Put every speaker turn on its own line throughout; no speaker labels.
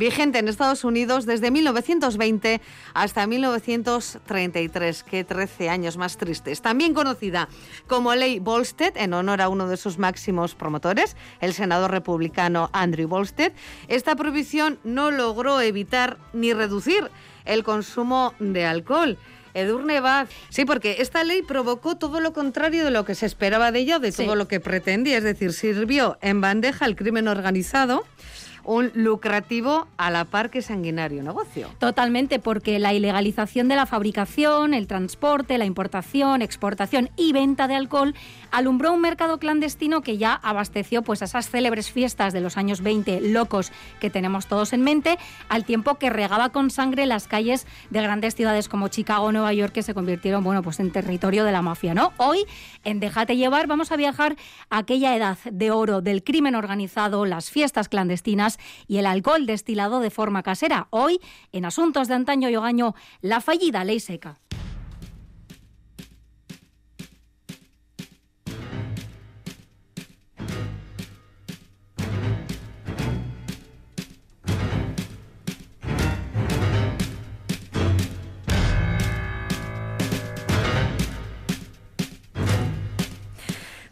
Vigente en Estados Unidos desde 1920 hasta 1933. Qué 13 años más tristes. También conocida como Ley Volstead, en honor a uno de sus máximos promotores, el senador republicano Andrew Volstead, esta prohibición no logró evitar ni reducir el consumo de alcohol. Edurne Baz. Sí, porque esta ley provocó todo lo contrario de lo que se esperaba de ella, de todo lo que pretendía. Es decir, sirvió en bandeja al crimen organizado un lucrativo a la par que sanguinario negocio.
Totalmente, porque la ilegalización de la fabricación, el transporte, la importación, exportación y venta de alcohol alumbró un mercado clandestino que ya abasteció pues esas célebres fiestas de los años 20 locos que tenemos todos en mente, al tiempo que regaba con sangre las calles de grandes ciudades como Chicago Nueva York que se convirtieron bueno, pues en territorio de la mafia, ¿no? Hoy en Déjate llevar vamos a viajar a aquella edad de oro del crimen organizado, las fiestas clandestinas y el alcohol destilado de forma casera. Hoy en Asuntos de antaño y hogaño, la fallida ley seca.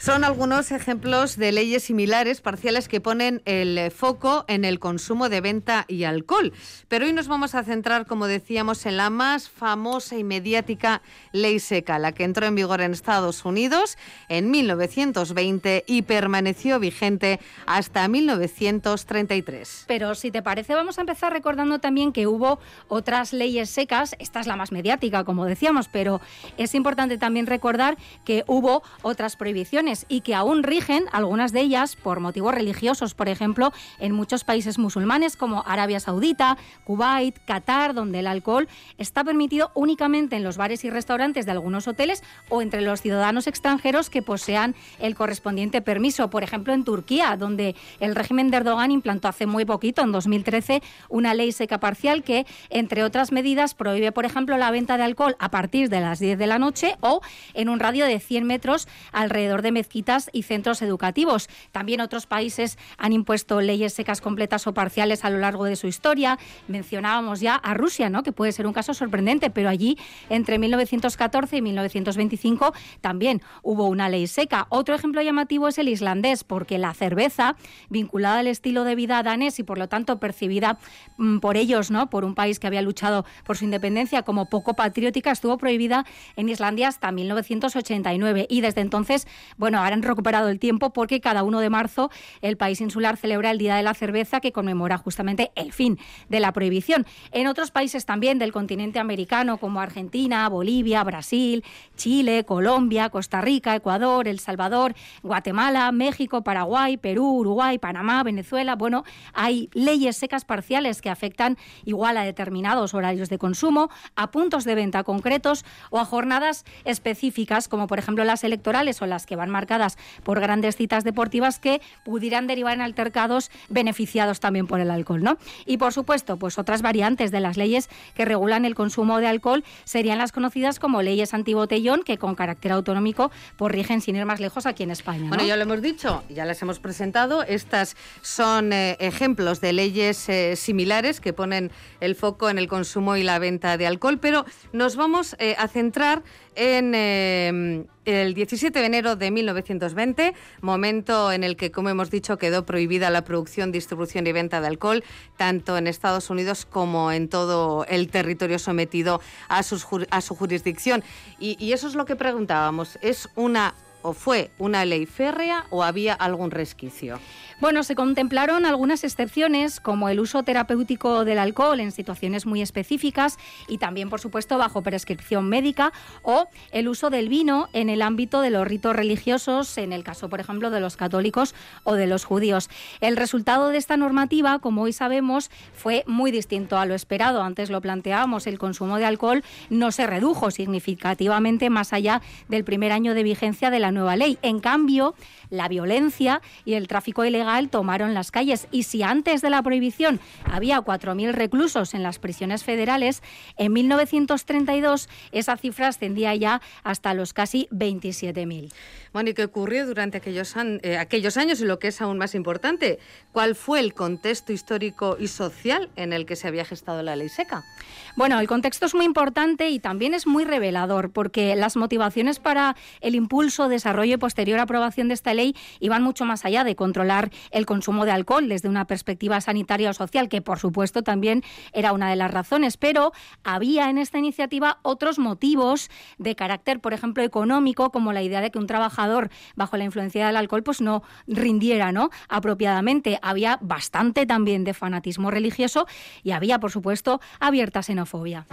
Son algunos ejemplos de leyes similares, parciales, que ponen el foco en el consumo de venta y alcohol. Pero hoy nos vamos a centrar, como decíamos, en la más famosa y mediática ley seca, la que entró en vigor en Estados Unidos en 1920 y permaneció vigente hasta 1933.
Pero si te parece, vamos a empezar recordando también que hubo otras leyes secas. Esta es la más mediática, como decíamos, pero es importante también recordar que hubo otras prohibiciones y que aún rigen, algunas de ellas por motivos religiosos, por ejemplo, en muchos países musulmanes como Arabia Saudita, Kuwait, Qatar, donde el alcohol está permitido únicamente en los bares y restaurantes de algunos hoteles o entre los ciudadanos extranjeros que posean el correspondiente permiso. Por ejemplo, en Turquía, donde el régimen de Erdogan implantó hace muy poquito, en 2013, una ley seca parcial que, entre otras medidas, prohíbe, por ejemplo, la venta de alcohol a partir de las 10 de la noche o en un radio de 100 metros alrededor de y centros educativos. También otros países han impuesto leyes secas completas o parciales a lo largo de su historia. Mencionábamos ya a Rusia, ¿no? que puede ser un caso sorprendente, pero allí entre 1914 y 1925 también hubo una ley seca. Otro ejemplo llamativo es el islandés, porque la cerveza, vinculada al estilo de vida danés y por lo tanto percibida mm, por ellos, ¿no? por un país que había luchado por su independencia como poco patriótica, estuvo prohibida en Islandia hasta 1989 y desde entonces, bueno, ahora han recuperado el tiempo porque cada 1 de marzo el país insular celebra el Día de la Cerveza que conmemora justamente el fin de la prohibición. En otros países también del continente americano como Argentina, Bolivia, Brasil, Chile, Colombia, Costa Rica, Ecuador, El Salvador, Guatemala, México, Paraguay, Perú, Uruguay, Panamá, Venezuela, bueno, hay leyes secas parciales que afectan igual a determinados horarios de consumo, a puntos de venta concretos o a jornadas específicas como por ejemplo las electorales o las que van por grandes citas deportivas que pudieran derivar en altercados beneficiados también por el alcohol, ¿no? Y por supuesto, pues otras variantes de las leyes que regulan el consumo de alcohol serían las conocidas como leyes antibotellón, que con carácter autonómico pues rigen sin ir más lejos aquí en España.
Bueno, ya lo hemos dicho, ya las hemos presentado. Estas son eh, ejemplos de leyes eh, similares que ponen el foco en el consumo y la venta de alcohol, pero nos vamos eh, a centrar en eh, el 17 de enero de 1920, momento en el que, como hemos dicho, quedó prohibida la producción, distribución y venta de alcohol, tanto en Estados Unidos como en todo el territorio sometido a, sus, a su jurisdicción. Y, y eso es lo que preguntábamos. ¿Es una o fue una ley férrea o había algún resquicio?
Bueno, se contemplaron algunas excepciones, como el uso terapéutico del alcohol en situaciones muy específicas y también, por supuesto, bajo prescripción médica, o el uso del vino en el ámbito de los ritos religiosos, en el caso, por ejemplo, de los católicos o de los judíos. El resultado de esta normativa, como hoy sabemos, fue muy distinto a lo esperado. Antes lo planteábamos, el consumo de alcohol no se redujo significativamente más allá del primer año de vigencia de la nueva ley. En cambio, la violencia y el tráfico ilegal tomaron las calles y si antes de la prohibición había 4.000 reclusos en las prisiones federales, en 1932 esa cifra ascendía ya hasta los casi 27.000.
Bueno, ¿y qué ocurrió durante aquellos, eh, aquellos años y lo que es aún más importante? ¿Cuál fue el contexto histórico y social en el que se había gestado la ley seca?
Bueno, el contexto es muy importante y también es muy revelador porque las motivaciones para el impulso, desarrollo y posterior aprobación de esta ley iban mucho más allá de controlar el consumo de alcohol desde una perspectiva sanitaria o social, que por supuesto también era una de las razones, pero había en esta iniciativa otros motivos de carácter, por ejemplo, económico, como la idea de que un trabajador bajo la influencia del alcohol pues no rindiera ¿no? apropiadamente. Había bastante también de fanatismo religioso y había, por supuesto, abierta xenofobia.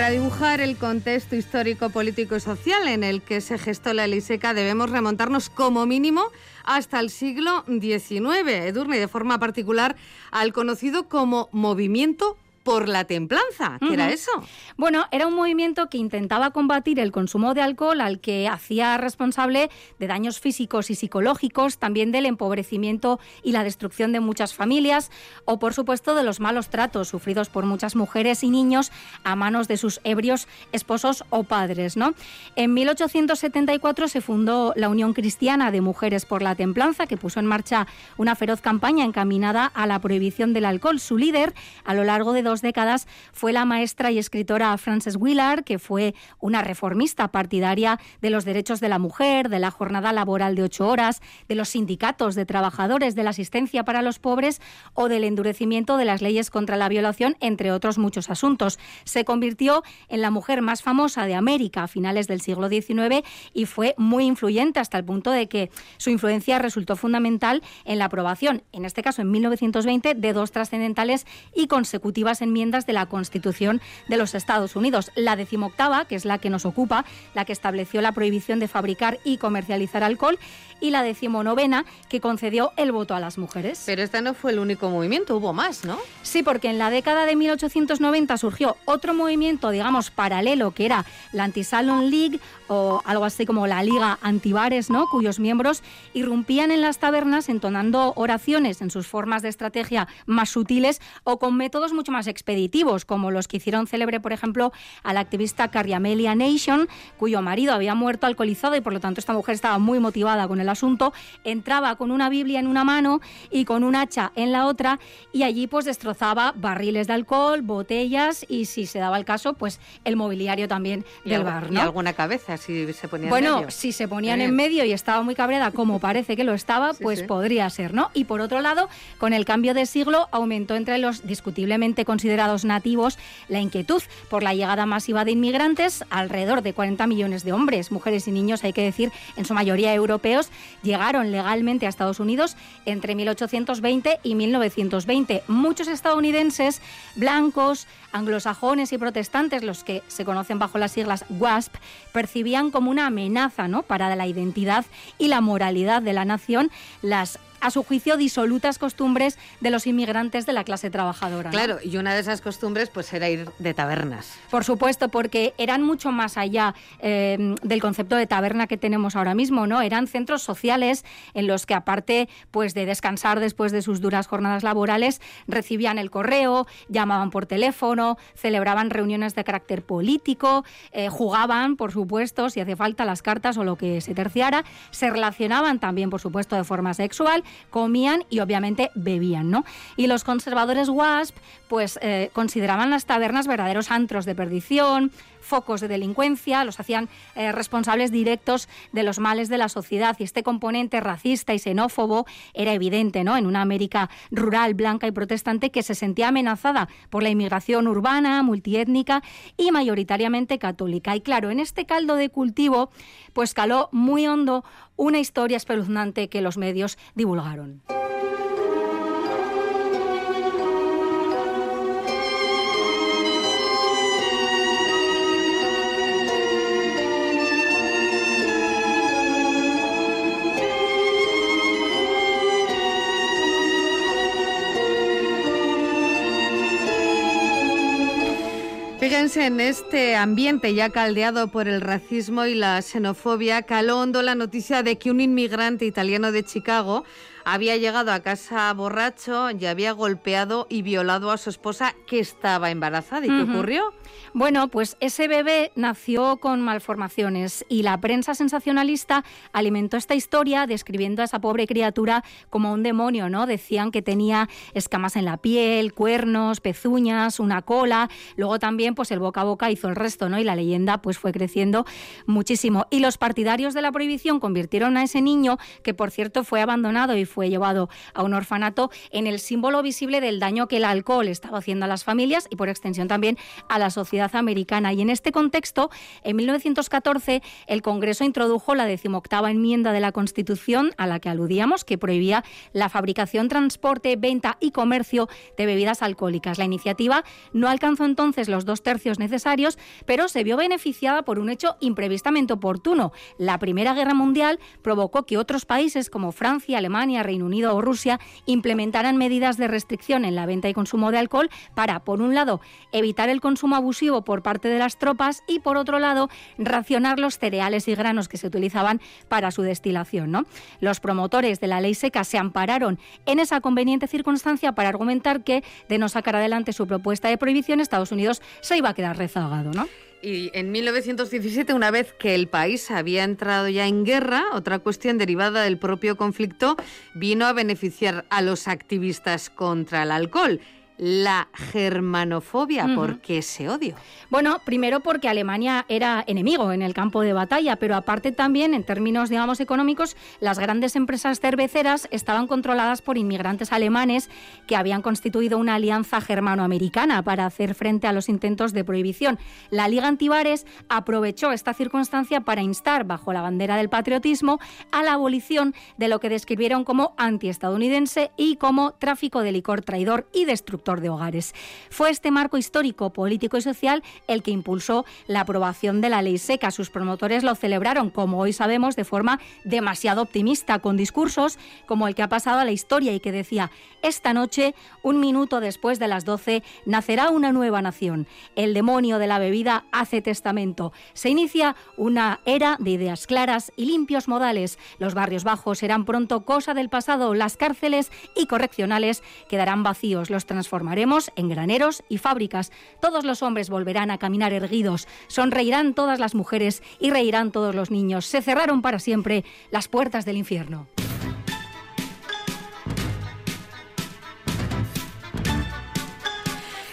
Para dibujar el contexto histórico, político y social en el que se gestó la ley seca, debemos remontarnos como mínimo hasta el siglo XIX, Edurne, de forma particular al conocido como movimiento por la templanza. ¿Qué era eso?
Bueno, era un movimiento que intentaba combatir el consumo de alcohol al que hacía responsable de daños físicos y psicológicos, también del empobrecimiento y la destrucción de muchas familias o por supuesto de los malos tratos sufridos por muchas mujeres y niños a manos de sus ebrios esposos o padres, ¿no? En 1874 se fundó la Unión Cristiana de Mujeres por la Templanza que puso en marcha una feroz campaña encaminada a la prohibición del alcohol. Su líder a lo largo de dos décadas fue la maestra y escritora Frances Willard, que fue una reformista partidaria de los derechos de la mujer, de la jornada laboral de ocho horas, de los sindicatos de trabajadores, de la asistencia para los pobres o del endurecimiento de las leyes contra la violación, entre otros muchos asuntos. Se convirtió en la mujer más famosa de América a finales del siglo XIX y fue muy influyente hasta el punto de que su influencia resultó fundamental en la aprobación, en este caso en 1920, de dos trascendentales y consecutivas enmiendas de la Constitución de los Estados Unidos. La decimoctava, que es la que nos ocupa, la que estableció la prohibición de fabricar y comercializar alcohol, y la decimonovena, que concedió el voto a las mujeres.
Pero este no fue el único movimiento, hubo más, ¿no?
Sí, porque en la década de 1890 surgió otro movimiento, digamos, paralelo, que era la Anti-Salon League o algo así como la Liga Antibares, ¿no? cuyos miembros irrumpían en las tabernas entonando oraciones en sus formas de estrategia más sutiles o con métodos mucho más expeditivos, como los que hicieron célebre, por ejemplo, a la activista Carrie Amelia Nation, cuyo marido había muerto alcoholizado y por lo tanto esta mujer estaba muy motivada con el asunto, entraba con una Biblia en una mano y con un hacha en la otra y allí pues destrozaba barriles de alcohol, botellas y si se daba el caso, pues el mobiliario también del bar. ¿no?
Y alguna cabeza si se ponía
bueno,
en medio.
si se ponían en medio y estaba muy cabreada, como parece que lo estaba, pues podría ser, ¿no? Y por otro lado, con el cambio de siglo aumentó entre los discutiblemente considerados nativos la inquietud por la llegada masiva de inmigrantes, alrededor de 40 millones de hombres, mujeres y niños, hay que decir, en su mayoría europeos, llegaron legalmente a Estados Unidos entre 1820 y 1920. Muchos estadounidenses blancos, anglosajones y protestantes, los que se conocen bajo las siglas WASP, percibían como una amenaza ¿no? para la identidad y la moralidad de la nación las a su juicio, disolutas costumbres de los inmigrantes de la clase trabajadora.
Claro, y una de esas costumbres pues era ir de tabernas.
Por supuesto, porque eran mucho más allá eh, del concepto de taberna que tenemos ahora mismo, ¿no? Eran centros sociales en los que aparte pues de descansar después de sus duras jornadas laborales, recibían el correo, llamaban por teléfono, celebraban reuniones de carácter político, eh, jugaban, por supuesto, si hace falta las cartas o lo que se terciara, se relacionaban también, por supuesto, de forma sexual, comían y obviamente bebían, ¿no? Y los conservadores WASP pues eh, consideraban las tabernas verdaderos antros de perdición, focos de delincuencia, los hacían eh, responsables directos de los males de la sociedad y este componente racista y xenófobo era evidente ¿no? en una América rural, blanca y protestante que se sentía amenazada por la inmigración urbana, multiétnica y mayoritariamente católica. Y claro, en este caldo de cultivo pues caló muy hondo una historia espeluznante que los medios divulgaron.
Fíjense, en este ambiente ya caldeado por el racismo y la xenofobia, caló hondo la noticia de que un inmigrante italiano de Chicago había llegado a casa borracho y había golpeado y violado a su esposa que estaba embarazada. ¿Y qué ocurrió?
Bueno, pues ese bebé nació con malformaciones y la prensa sensacionalista alimentó esta historia describiendo a esa pobre criatura como un demonio, ¿no? Decían que tenía escamas en la piel, cuernos, pezuñas, una cola, luego también pues el boca a boca hizo el resto, ¿no? Y la leyenda pues fue creciendo muchísimo. Y los partidarios de la prohibición convirtieron a ese niño, que por cierto fue abandonado y fue llevado a un orfanato, en el símbolo visible del daño que el alcohol estaba haciendo a las familias y por extensión también a la sociedad americana. Y en este contexto, en 1914, el Congreso introdujo la decimoctava enmienda de la Constitución a la que aludíamos, que prohibía la fabricación, transporte, venta y comercio de bebidas alcohólicas. La iniciativa no alcanzó entonces los dos tercios necesarios, pero se vio beneficiada por un hecho imprevistamente oportuno. La Primera Guerra Mundial provocó que otros países como Francia, Alemania, Reino Unido o Rusia implementaran medidas de restricción en la venta y consumo de alcohol para, por un lado, evitar el consumo abusivo por parte de las tropas y, por otro lado, racionar los cereales y granos que se utilizaban para su destilación. ¿no? Los promotores de la ley seca se ampararon en esa conveniente circunstancia para argumentar que, de no sacar adelante su propuesta de prohibición, Estados Unidos se iba a quedar rezagado. ¿no?
Y en 1917, una vez que el país había entrado ya en guerra, otra cuestión derivada del propio conflicto vino a beneficiar a los activistas contra el alcohol la germanofobia. ¿Por qué ese odio?
Bueno, primero porque Alemania era enemigo en el campo de batalla, pero aparte también en términos, digamos, económicos, las grandes empresas cerveceras estaban controladas por inmigrantes alemanes que habían constituido una alianza germanoamericana para hacer frente a los intentos de prohibición. La Liga Antibares aprovechó esta circunstancia para instar, bajo la bandera del patriotismo, a la abolición de lo que describieron como antiestadounidense y como tráfico de licor traidor y destructor de hogares. Fue este marco histórico, político y social el que impulsó la aprobación de la ley seca. Sus promotores lo celebraron, como hoy sabemos, de forma demasiado optimista, con discursos como el que ha pasado a la historia y que decía, esta noche, un minuto después de las 12, nacerá una nueva nación. El demonio de la bebida hace testamento. Se inicia una era de ideas claras y limpios modales. Los barrios bajos serán pronto cosa del pasado. Las cárceles y correccionales quedarán vacíos. Los transformados formaremos en graneros y fábricas. Todos los hombres volverán a caminar erguidos, sonreirán todas las mujeres y reirán todos los niños. Se cerraron para siempre las puertas del infierno.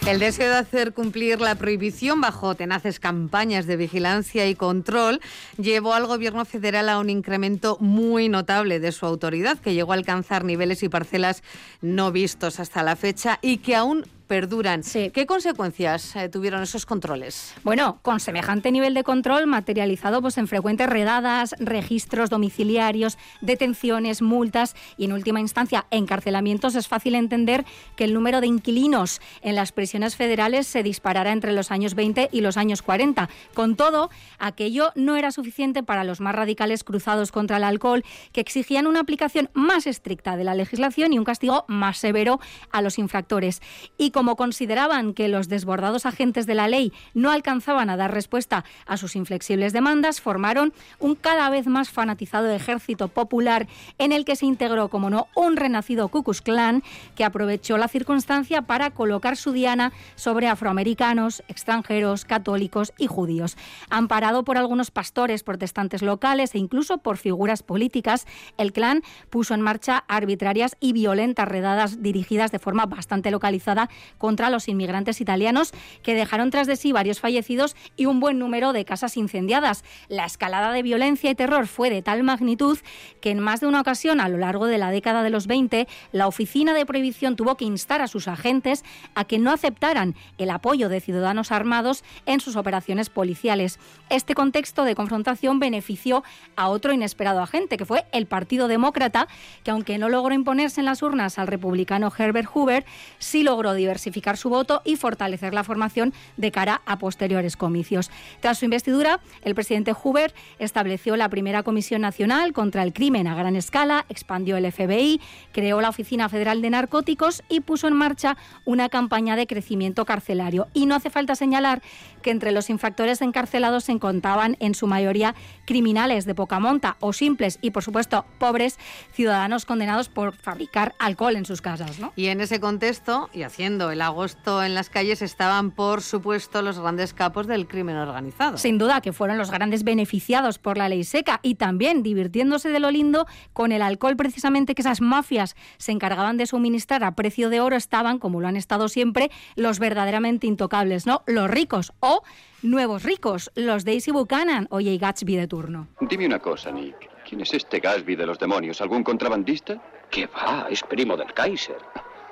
El deseo de hacer cumplir la prohibición bajo tenaces campañas de vigilancia y control llevó al gobierno federal a un incremento muy notable de su autoridad, que llegó a alcanzar niveles y parcelas no vistos hasta la fecha y que aún perduran. ¿Qué consecuencias eh, tuvieron esos controles?
Bueno, con semejante nivel de control materializado pues, en frecuentes redadas, registros domiciliarios, detenciones, multas y en última instancia encarcelamientos, es fácil entender que el número de inquilinos en las prisiones federales se disparará entre los años 20 y los años 40. Con todo, aquello no era suficiente para los más radicales cruzados contra el alcohol, que exigían una aplicación más estricta de la legislación y un castigo más severo a los infractores. Y como consideraban que los desbordados agentes de la ley no alcanzaban a dar respuesta a sus inflexibles demandas, formaron un cada vez más fanatizado ejército popular en el que se integró, como no, un renacido Ku Klux Klan que aprovechó la circunstancia para colocar su diana sobre afroamericanos, extranjeros, católicos y judíos. Amparado por algunos pastores protestantes locales e incluso por figuras políticas, el clan puso en marcha arbitrarias y violentas redadas dirigidas de forma bastante localizada contra los inmigrantes italianos que dejaron tras de sí varios fallecidos y un buen número de casas incendiadas. La escalada de violencia y terror fue de tal magnitud que en más de una ocasión a lo largo de la década de los 20 la Oficina de Prohibición tuvo que instar a sus agentes a que no aceptaran el apoyo de ciudadanos armados en sus operaciones policiales. Este contexto de confrontación benefició a otro inesperado agente, que fue el Partido Demócrata, que aunque no logró imponerse en las urnas al republicano Herbert Hoover, sí logró diversificar su voto y fortalecer la formación de cara a posteriores comicios. Tras su investidura, el presidente Hoover estableció la primera Comisión Nacional contra el Crimen a gran escala, expandió el FBI, creó la Oficina Federal de Narcóticos y puso en marcha una campaña de crecimiento carcelario. Y no hace falta señalar que entre los infractores encarcelados se encontraban en su mayoría criminales de poca monta o simples y, por supuesto, pobres ciudadanos condenados por fabricar alcohol en sus casas.
Y en ese contexto, y haciendo el agosto en las calles, estaban, por supuesto, los grandes capos del crimen organizado.
Sin duda que fueron los grandes beneficiados por la ley seca y también divirtiéndose de lo lindo con el alcohol precisamente que esas mafias se encargaban de suministrar a precio de oro estaban, como lo han estado siempre, los verdaderamente intocables, ¿no? Los ricos o nuevos ricos, los Daisy Buchanan o Jay Gatsby de turno.
Dime una cosa, Nick. ¿Quién es este Gatsby de los demonios? ¿Algún contrabandista?
¿Qué va? Es primo del Kaiser.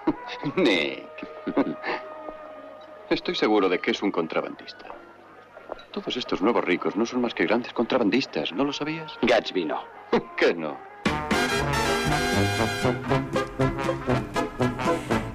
Nick. Estoy seguro de que es un contrabandista. Todos estos nuevos ricos no son más que grandes contrabandistas, ¿no lo sabías?
Gatsby no.
¿Qué no?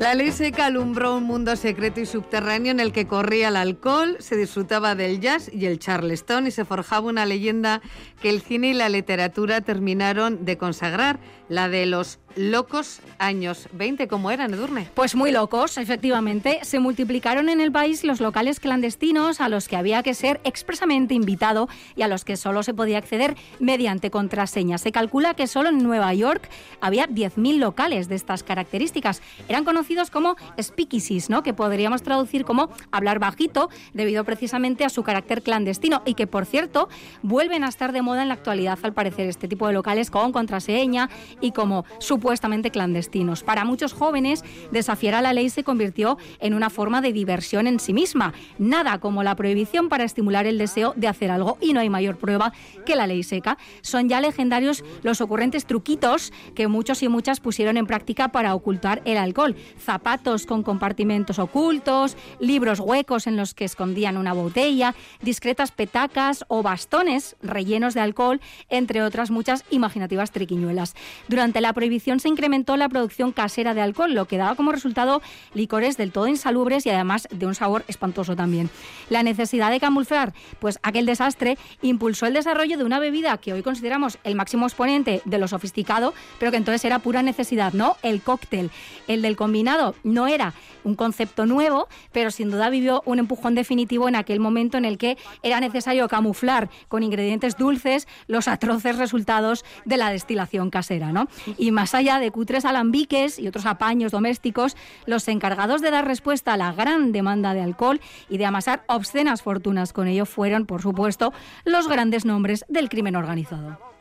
La ley seca alumbró un mundo secreto y subterráneo en el que corría el alcohol, se disfrutaba del jazz y el charleston y se forjaba una leyenda que el cine y la literatura terminaron de consagrar, la de los locos años 20, ¿cómo eran, Edurne?
Pues muy locos, efectivamente. Se multiplicaron en el país los locales clandestinos a los que había que ser expresamente invitado y a los que solo se podía acceder mediante contraseña. Se calcula que solo en Nueva York había 10.000 locales de estas características. Eran conocidos como speakeasies, ¿no? que podríamos traducir como hablar bajito, debido precisamente a su carácter clandestino y que, por cierto, vuelven a estar de moda en la actualidad, al parecer, este tipo de locales con contraseña y como su supuestamente clandestinos. Para muchos jóvenes, desafiar a la ley se convirtió en una forma de diversión en sí misma. Nada como la prohibición para estimular el deseo de hacer algo y no hay mayor prueba que la ley seca. Son ya legendarios los ocurrentes truquitos que muchos y muchas pusieron en práctica para ocultar el alcohol. Zapatos con compartimentos ocultos, libros huecos en los que escondían una botella, discretas petacas o bastones rellenos de alcohol, entre otras muchas imaginativas triquiñuelas. Durante la prohibición se incrementó la producción casera de alcohol, lo que daba como resultado licores del todo insalubres y además de un sabor espantoso también. La necesidad de camuflar pues aquel desastre impulsó el desarrollo de una bebida que hoy consideramos el máximo exponente de lo sofisticado, pero que entonces era pura necesidad, ¿no? El cóctel. El del combinado no era un concepto nuevo, pero sin duda vivió un empujón definitivo en aquel momento en el que era necesario camuflar con ingredientes dulces los atroces resultados de la destilación casera, ¿no? Y más allá de cutres alambiques y otros apaños domésticos, los encargados de dar respuesta a la gran demanda de alcohol y de amasar obscenas fortunas con ello fueron, por supuesto, los grandes nombres del crimen organizado.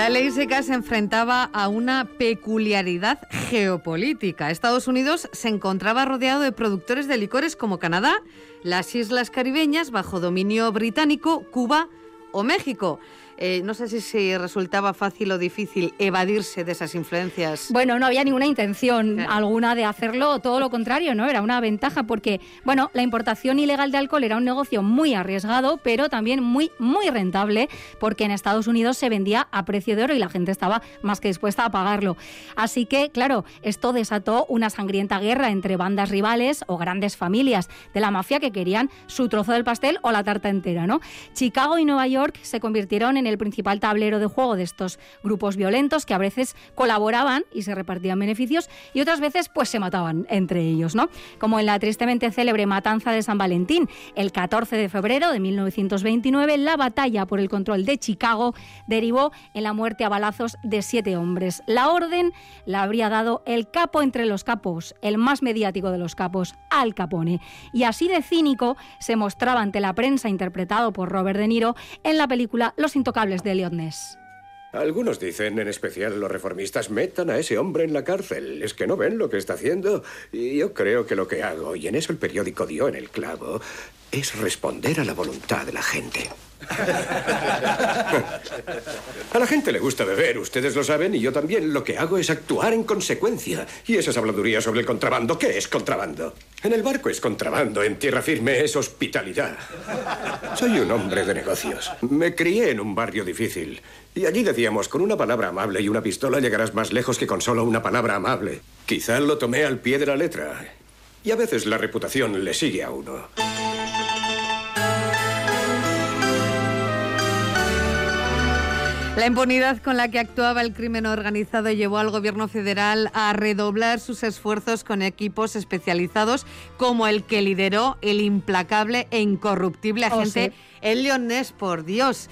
La ley seca se enfrentaba a una peculiaridad geopolítica. Estados Unidos se encontraba rodeado de productores de licores como Canadá, las islas caribeñas bajo dominio británico, Cuba o México. Eh, no sé si, si resultaba fácil o difícil evadirse de esas influencias.
Bueno, no había ninguna intención alguna de hacerlo, todo lo contrario, ¿no? Era una ventaja porque, bueno, la importación ilegal de alcohol era un negocio muy arriesgado, pero también muy, muy rentable, porque en Estados Unidos se vendía a precio de oro y la gente estaba más que dispuesta a pagarlo. Así que, claro, esto desató una sangrienta guerra entre bandas rivales o grandes familias de la mafia que querían su trozo del pastel o la tarta entera, ¿no? Chicago y Nueva York se convirtieron en el principal tablero de juego de estos grupos violentos que a veces colaboraban y se repartían beneficios y otras veces pues se mataban entre ellos, ¿no? Como en la tristemente célebre matanza de San Valentín, el 14 de febrero de 1929, la batalla por el control de Chicago derivó en la muerte a balazos de siete hombres. La orden la habría dado el capo entre los capos, el más mediático de los capos, Al Capone. Y así de cínico se mostraba ante la prensa interpretado por Robert De Niro en la película Los Intocables de Elliot
Algunos dicen, en especial los reformistas, metan a ese hombre en la cárcel. Es que no ven lo que está haciendo. Y yo creo que lo que hago, y en eso el periódico dio en el clavo, es responder a la voluntad de la gente. A la gente le gusta beber, ustedes lo saben, y yo también. Lo que hago es actuar en consecuencia. Y esas habladurías sobre el contrabando, ¿qué es contrabando? En el barco es contrabando, en tierra firme es hospitalidad. Soy un hombre de negocios. Me crié en un barrio difícil. Y allí decíamos, con una palabra amable y una pistola llegarás más lejos que con solo una palabra amable. Quizá lo tomé al pie de la letra. Y a veces la reputación le sigue a uno.
La impunidad con la que actuaba el crimen organizado llevó al gobierno federal a redoblar sus esfuerzos con equipos especializados como el que lideró el implacable e incorruptible oh, agente Elion Ness, por Dios.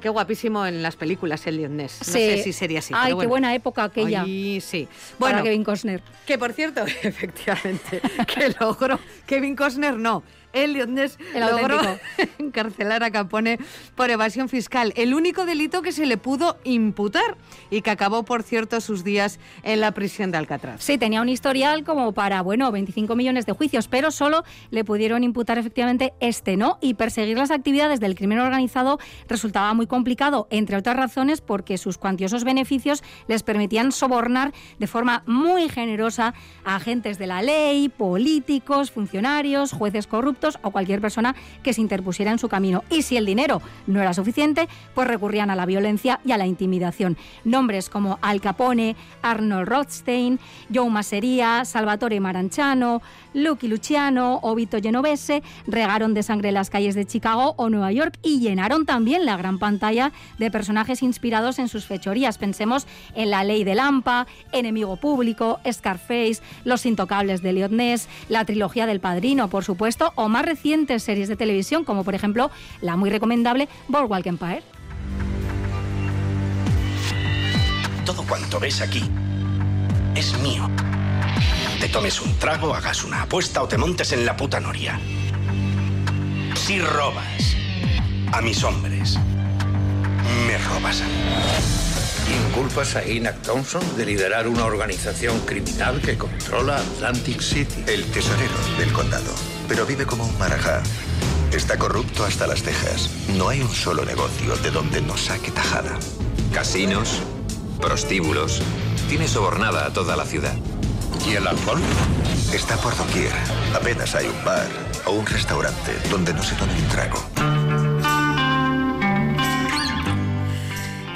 Qué guapísimo en las películas el Ness. No sé si sería así.
Ay, qué buena época aquella.
sí.
Bueno, Kevin Costner.
Que por cierto, efectivamente, que logró Kevin Costner no. Elliot Ness logró encarcelar a Capone por evasión fiscal, el único delito que se le pudo imputar y que acabó, por cierto, sus días en la prisión de Alcatraz.
Sí, tenía un historial como para, bueno, 25 millones de juicios, pero solo le pudieron imputar efectivamente este, ¿no? Y perseguir las actividades del crimen organizado resultaba muy complicado, entre otras razones porque sus cuantiosos beneficios les permitían sobornar de forma muy generosa a agentes de la ley, políticos, funcionarios, jueces corruptos, o cualquier persona que se interpusiera en su camino. Y si el dinero no era suficiente, pues recurrían a la violencia y a la intimidación. Nombres como Al Capone, Arnold Rothstein, Joe Masseria, Salvatore Maranchano, Lucky Luciano o Vito Genovese regaron de sangre las calles de Chicago o Nueva York y llenaron también la gran pantalla de personajes inspirados en sus fechorías. Pensemos en La Ley de Lampa, Enemigo Público, Scarface, Los Intocables de Elliot Ness, la trilogía del Padrino, por supuesto, o más recientes series de televisión, como por ejemplo la muy recomendable Boardwalk Empire.
Todo cuanto ves aquí es mío. Te tomes un trago, hagas una apuesta o te montes en la puta noria. Si robas a mis hombres, me robas a mí.
¿Inculpas a Enoch Thompson de liderar una organización criminal que controla Atlantic City?
El tesorero del condado pero vive como un marajá. Está corrupto hasta las cejas. No hay un solo negocio de donde no saque tajada.
Casinos, prostíbulos. Tiene sobornada a toda la ciudad.
¿Y el alcohol?
Está por doquier. Apenas hay un bar o un restaurante donde no se tome un trago.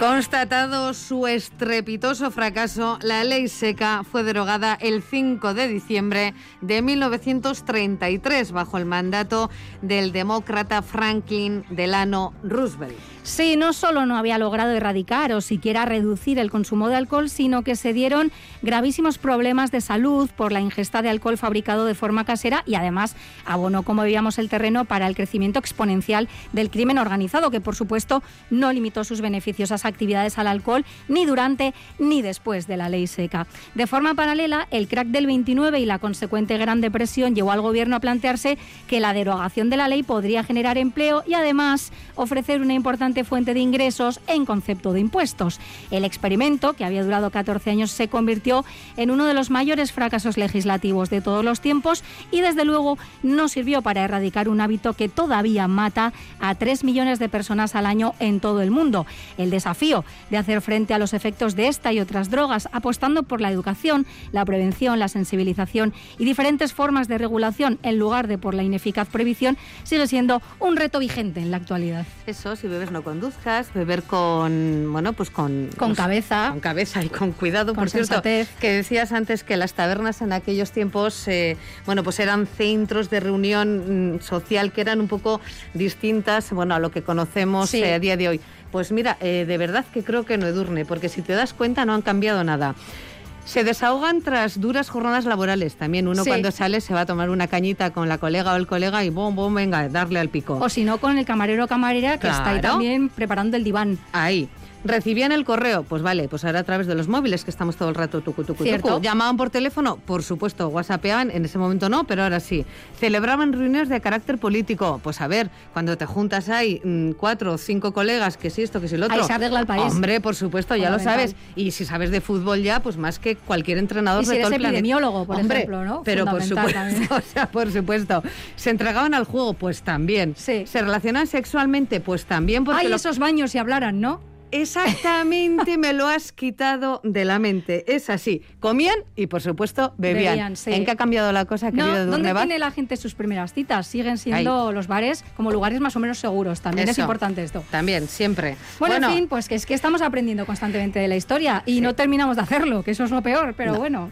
Constatado su estrepitoso fracaso, la ley seca fue derogada el 5 de diciembre de 1933 bajo el mandato del demócrata Franklin Delano Roosevelt.
Sí, no solo no había logrado erradicar o siquiera reducir el consumo de alcohol, sino que se dieron gravísimos problemas de salud por la ingesta de alcohol fabricado de forma casera y además abonó, como veíamos, el terreno para el crecimiento exponencial del crimen organizado, que por supuesto no limitó sus beneficiosas actividades al alcohol ni durante ni después de la ley seca. De forma paralela, el crack del 29 y la consecuente Gran Depresión llevó al gobierno a plantearse que la derogación de la ley podría generar empleo y además ofrecer una importante fuente de ingresos en concepto de impuestos. El experimento, que había durado 14 años, se convirtió en uno de los mayores fracasos legislativos de todos los tiempos y desde luego no sirvió para erradicar un hábito que todavía mata a 3 millones de personas al año en todo el mundo. El desafío de hacer frente a los efectos de esta y otras drogas, apostando por la educación, la prevención, la sensibilización y diferentes formas de regulación en lugar de por la ineficaz prohibición, sigue siendo un reto vigente en la actualidad.
Eso, si bebes no conduzcas, beber con, bueno, pues con...
Con cabeza.
Con cabeza y con cuidado.
Con
por cierto, que decías antes que las tabernas en aquellos tiempos, eh, bueno, pues eran centros de reunión mm, social que eran un poco distintas, bueno, a lo que conocemos
Sí.
eh, a día de hoy. Pues mira, eh, de verdad que creo que no Edurne, porque si te das cuenta no han cambiado nada. Se desahogan tras duras jornadas laborales. También uno
Sí.
cuando sale se va a tomar una cañita con la colega o el colega y bom, bom, venga, darle al pico.
O si no, con el camarero o camarera que está ahí también preparando el diván.
Ahí. Recibían el correo, pues vale, pues ahora a través de los móviles que estamos todo el rato tucu, tucu. Llamaban por teléfono, por supuesto, whatsappeaban, en ese momento no, pero ahora sí. Celebraban reuniones de carácter político. Pues a ver, cuando te juntas hay mm, cuatro o cinco colegas, que si esto, que si lo otro.
Ahí se arregla el país.
Hombre, por supuesto, ya lo sabes. Y si sabes de fútbol ya, pues más que cualquier entrenador
Y si
de
eres
todo el planeta.
epidemiólogo, por
Hombre,
ejemplo, ¿no?
Pero por supuesto, o sea, por supuesto. ¿Se entregaban al juego? Pues también.
Sí.
¿Se relacionan sexualmente? Pues también. Porque
Ay,
lo-
esos baños si hablaran, ¿no?
Exactamente, me lo has quitado de la mente. Es así. Comían y, por supuesto, bebían.
Bebían, sí.
¿En qué ha cambiado la cosa, querido
No, ¿Dónde tiene la gente sus primeras citas? Siguen siendo los bares como lugares más o menos seguros. También es importante esto.
También, siempre.
Bueno, en fin, pues que es que estamos aprendiendo constantemente de la historia y no terminamos de hacerlo, que eso es lo peor, pero
No.
bueno.